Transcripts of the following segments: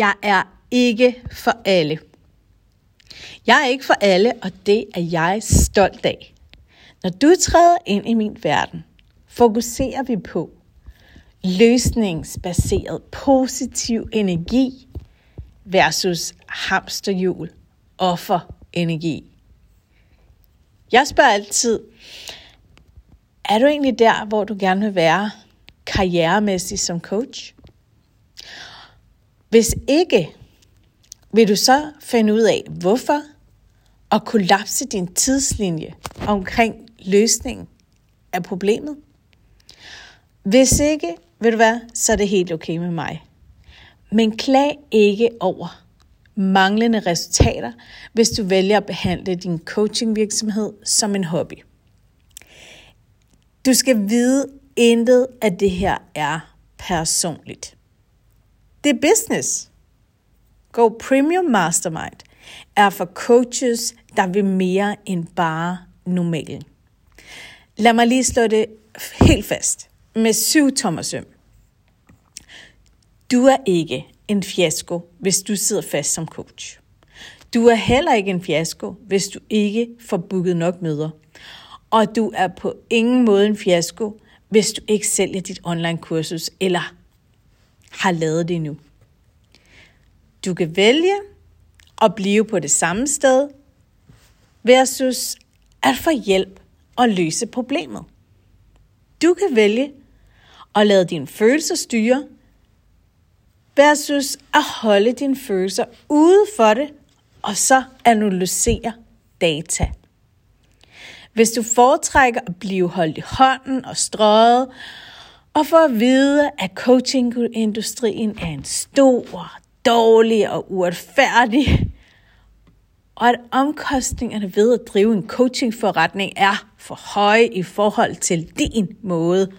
Jeg er ikke for alle. Jeg er ikke for alle, og det er jeg stolt af. Når du træder ind i min verden, fokuserer vi på løsningsbaseret positiv energi versus hamsterhjul offerenergi. Jeg spørger altid, er du egentlig der, hvor du gerne vil være karrieremæssigt som coach? Hvis ikke, vil du så finde ud af, hvorfor, og kollapse din tidslinje omkring løsningen af problemet? Hvis ikke, vil du være, så er det helt okay med mig. Men klag ikke over manglende resultater, hvis du vælger at behandle din coachingvirksomhed som en hobby. Du skal vide, intet af det her er personligt. Det er business. Go Premium Mastermind er for coaches, der vil mere end bare normalen. Lad mig lige slå det helt fast med syv tommer søm. Du er ikke en fiasko, hvis du sidder fast som coach. Du er heller ikke en fiasko, hvis du ikke får booket nok møder. Og du er på ingen måde en fiasko, hvis du ikke sælger dit online kursus eller har lavet det nu. Du kan vælge at blive på det samme sted versus at få hjælp og løse problemet. Du kan vælge at lade dine følelser styre versus at holde dine følelser ude for det, og så analysere data. Hvis du foretrækker at blive holdt i hånden og strøget, og for at vide, at coachingindustrien er en stor, dårlig og uretfærdig, og at omkostningerne ved at drive en coachingforretning er for høje i forhold til din måde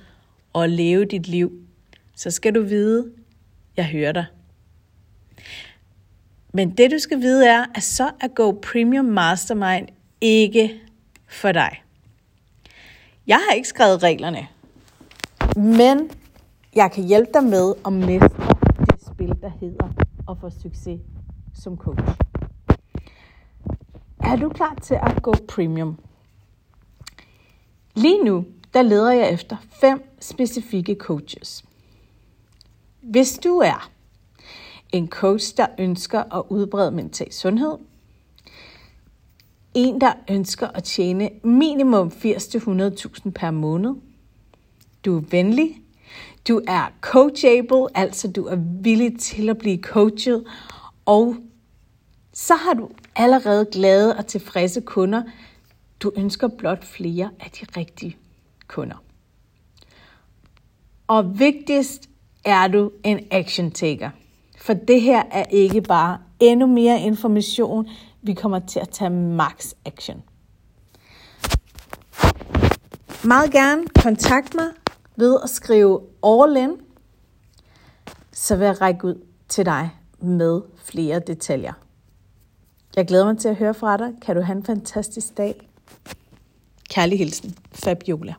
at leve dit liv, så skal du vide, jeg hører dig. Men det du skal vide er, at så er Go Premium Mastermind ikke for dig. Jeg har ikke skrevet reglerne, men jeg kan hjælpe dig med at mestre det spil, der hedder at få succes som coach. Er du klar til at gå premium? Lige nu, der leder jeg efter fem specifikke coaches. Hvis du er en coach, der ønsker at udbrede mental sundhed, en, der ønsker at tjene minimum 80-100.000 per måned, du er venlig, du er coachable, altså du er villig til at blive coachet, og så har du allerede glade og tilfredse kunder. Du ønsker blot flere af de rigtige kunder. Og vigtigst er du en action taker. For det her er ikke bare endnu mere information, vi kommer til at tage max action. Meget gerne kontakt mig ved at skrive all in, så vil jeg række ud til dig med flere detaljer. Jeg glæder mig til at høre fra dig. Kan du have en fantastisk dag? Kærlig hilsen, Fabiola.